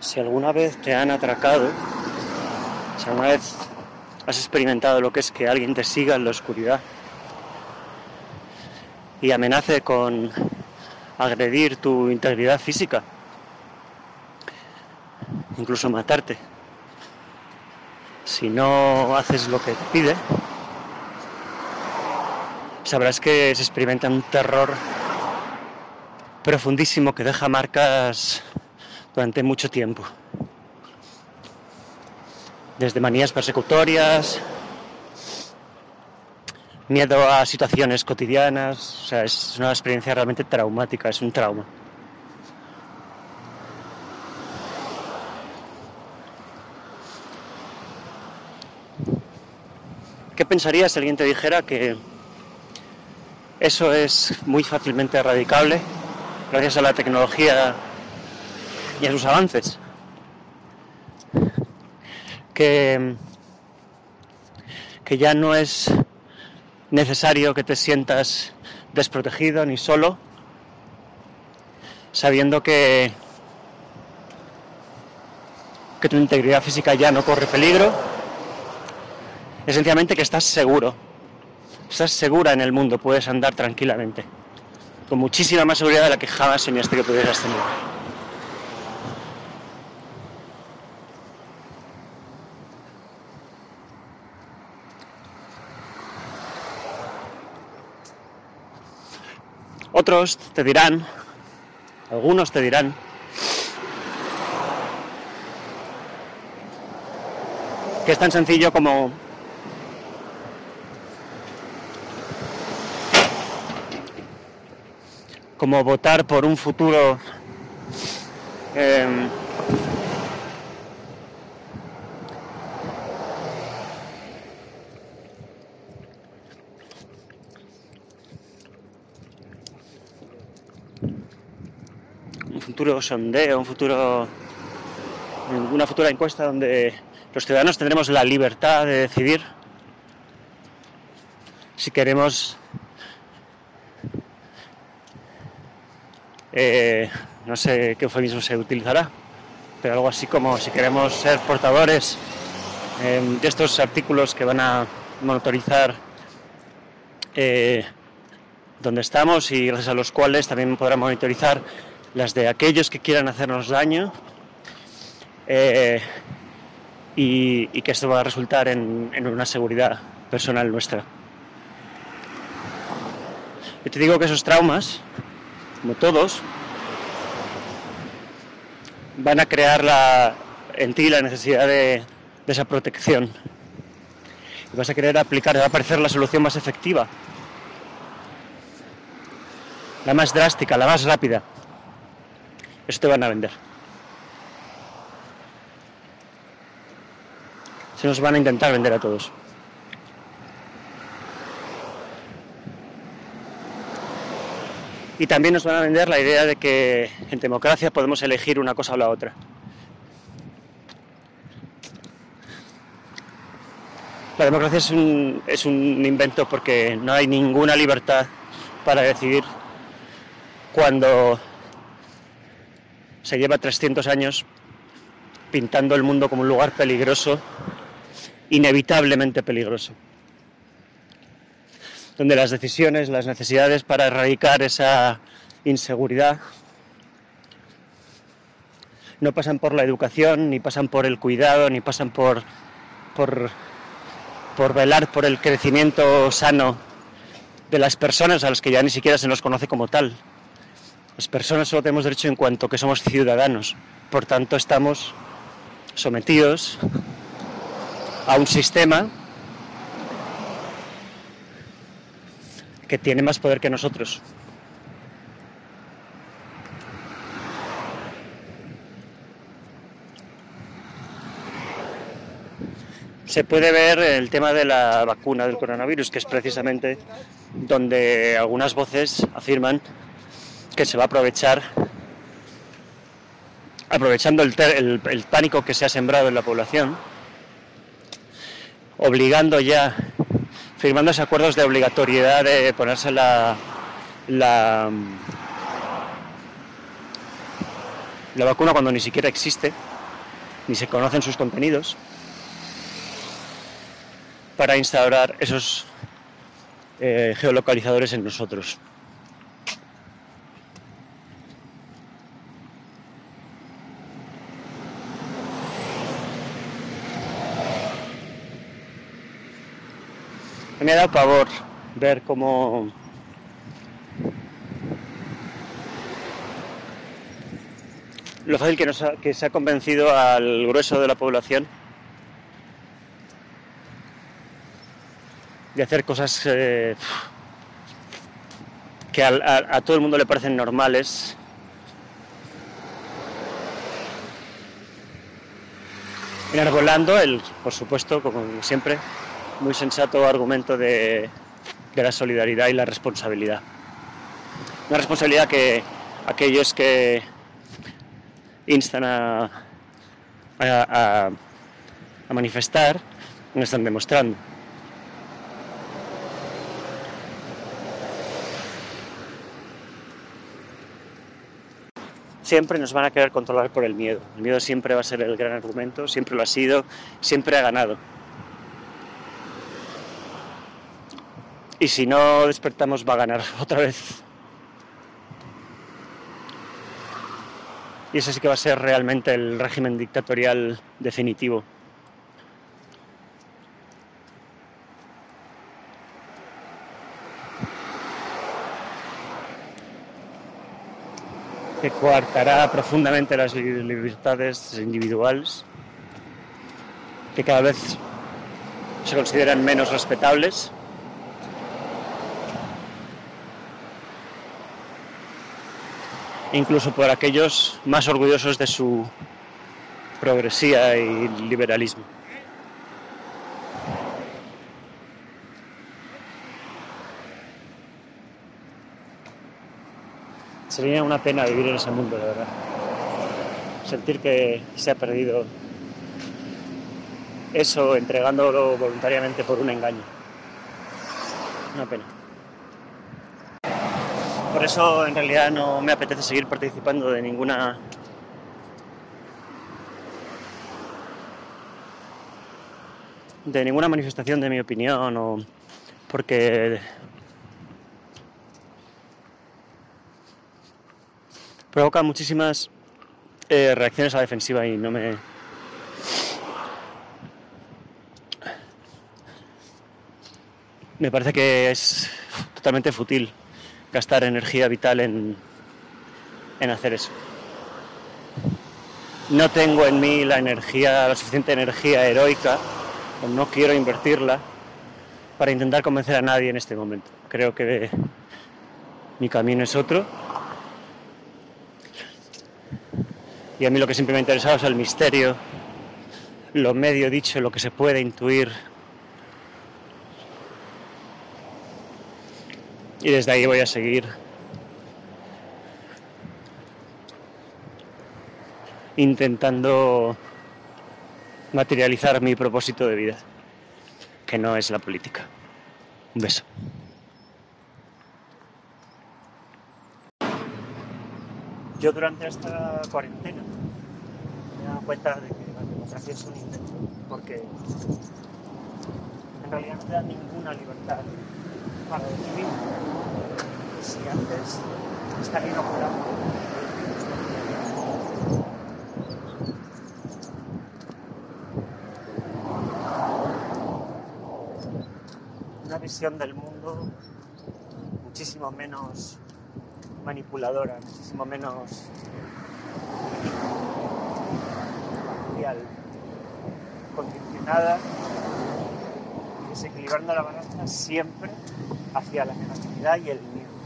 Si alguna vez te han atracado, si alguna vez has experimentado lo que es que alguien te siga en la oscuridad y amenace con agredir tu integridad física, incluso matarte, si no haces lo que te pide, sabrás que se experimenta un terror profundísimo que deja marcas durante mucho tiempo. Desde manías persecutorias, miedo a situaciones cotidianas, o sea, es una experiencia realmente traumática, es un trauma. ¿Qué pensarías si alguien te dijera que eso es muy fácilmente erradicable gracias a la tecnología y a sus avances? Que, que ya no es necesario que te sientas desprotegido ni solo, sabiendo que, que tu integridad física ya no corre peligro, esencialmente que estás seguro, estás segura en el mundo, puedes andar tranquilamente, con muchísima más seguridad de la que jamás soñaste que pudieras tener. Otros te dirán, algunos te dirán, que es tan sencillo como como votar por un futuro eh, un futuro sondeo, un futuro una futura encuesta donde los ciudadanos tendremos la libertad de decidir si queremos eh, no sé qué eufemismo se utilizará, pero algo así como si queremos ser portadores eh, de estos artículos que van a monitorizar eh, donde estamos y gracias a los cuales también podrán monitorizar las de aquellos que quieran hacernos daño eh, y, que esto va a resultar en, una seguridad personal nuestra. Yo te digo que esos traumas, como todos, van a crear la, en ti la necesidad de, de esa protección. Y vas a querer aplicar, va a parecer la solución más efectiva, la más drástica, la más rápida. Eso te van a vender. Se nos van a intentar vender a todos. Y también nos van a vender la idea de que en democracia podemos elegir una cosa o la otra. La democracia es un, es un invento porque no hay ninguna libertad para decidir cuando se lleva 300 años pintando el mundo como un lugar peligroso, inevitablemente peligroso donde las decisiones, las necesidades para erradicar esa inseguridad no pasan por la educación, ni pasan por el cuidado, ni pasan por, por, por velar por el crecimiento sano de las personas a las que ya ni siquiera se nos conoce como tal. Las personas solo tenemos derecho en cuanto que somos ciudadanos, por tanto estamos sometidos a un sistema que tiene más poder que nosotros. Se puede ver el tema de la vacuna del coronavirus, que es precisamente donde algunas voces afirman que se va a aprovechar, aprovechando el, el, pánico que se ha sembrado en la población, obligando ya firmándose acuerdos de obligatoriedad de ponerse la, la, la vacuna cuando ni siquiera existe, ni se conocen sus contenidos, para instaurar esos eh, geolocalizadores en nosotros. Me ha dado pavor ver cómo lo fácil que, se ha convencido al grueso de la población de hacer cosas eh, que a, todo el mundo le parecen normales. Enarbolando el, por supuesto, como siempre, muy sensato argumento de, la solidaridad y la responsabilidad. Una responsabilidad que aquellos que instan a, a, manifestar, no están demostrando. Siempre nos van a querer controlar por el miedo. El miedo siempre va a ser el gran argumento, siempre lo ha sido, siempre ha ganado. Y si no despertamos va a ganar otra vez y ese sí que va a ser realmente el régimen dictatorial definitivo. que coartará profundamente las libertades individuales, que cada vez se consideran menos respetables incluso por aquellos más orgullosos de su progresía y liberalismo. Sería una pena vivir en ese mundo, de verdad. Sentir que se ha perdido eso entregándolo voluntariamente por un engaño. Una pena. Por eso en realidad no me apetece seguir participando de ninguna de ninguna manifestación de mi opinión o porque provoca muchísimas eh, reacciones a la defensiva y no me me parece que es totalmente fútil gastar energía vital en, en hacer eso. No tengo en mí la energía, la suficiente energía heroica, o no quiero invertirla para intentar convencer a nadie en este momento. Creo que mi camino es otro. Y a mí lo que siempre me ha interesado es el misterio, lo medio dicho, lo que se puede intuir, y desde ahí voy a seguir intentando materializar mi propósito de vida, que no es la política. Un beso. Yo durante esta cuarentena me he dado cuenta de que la democracia es un intento, porque en realidad no te da ninguna libertad para decidir si antes estar inoculado una visión del mundo muchísimo menos manipuladora, muchísimo menos condicionada desequilibrando la balanza siempre hacia la negatividad y el miedo.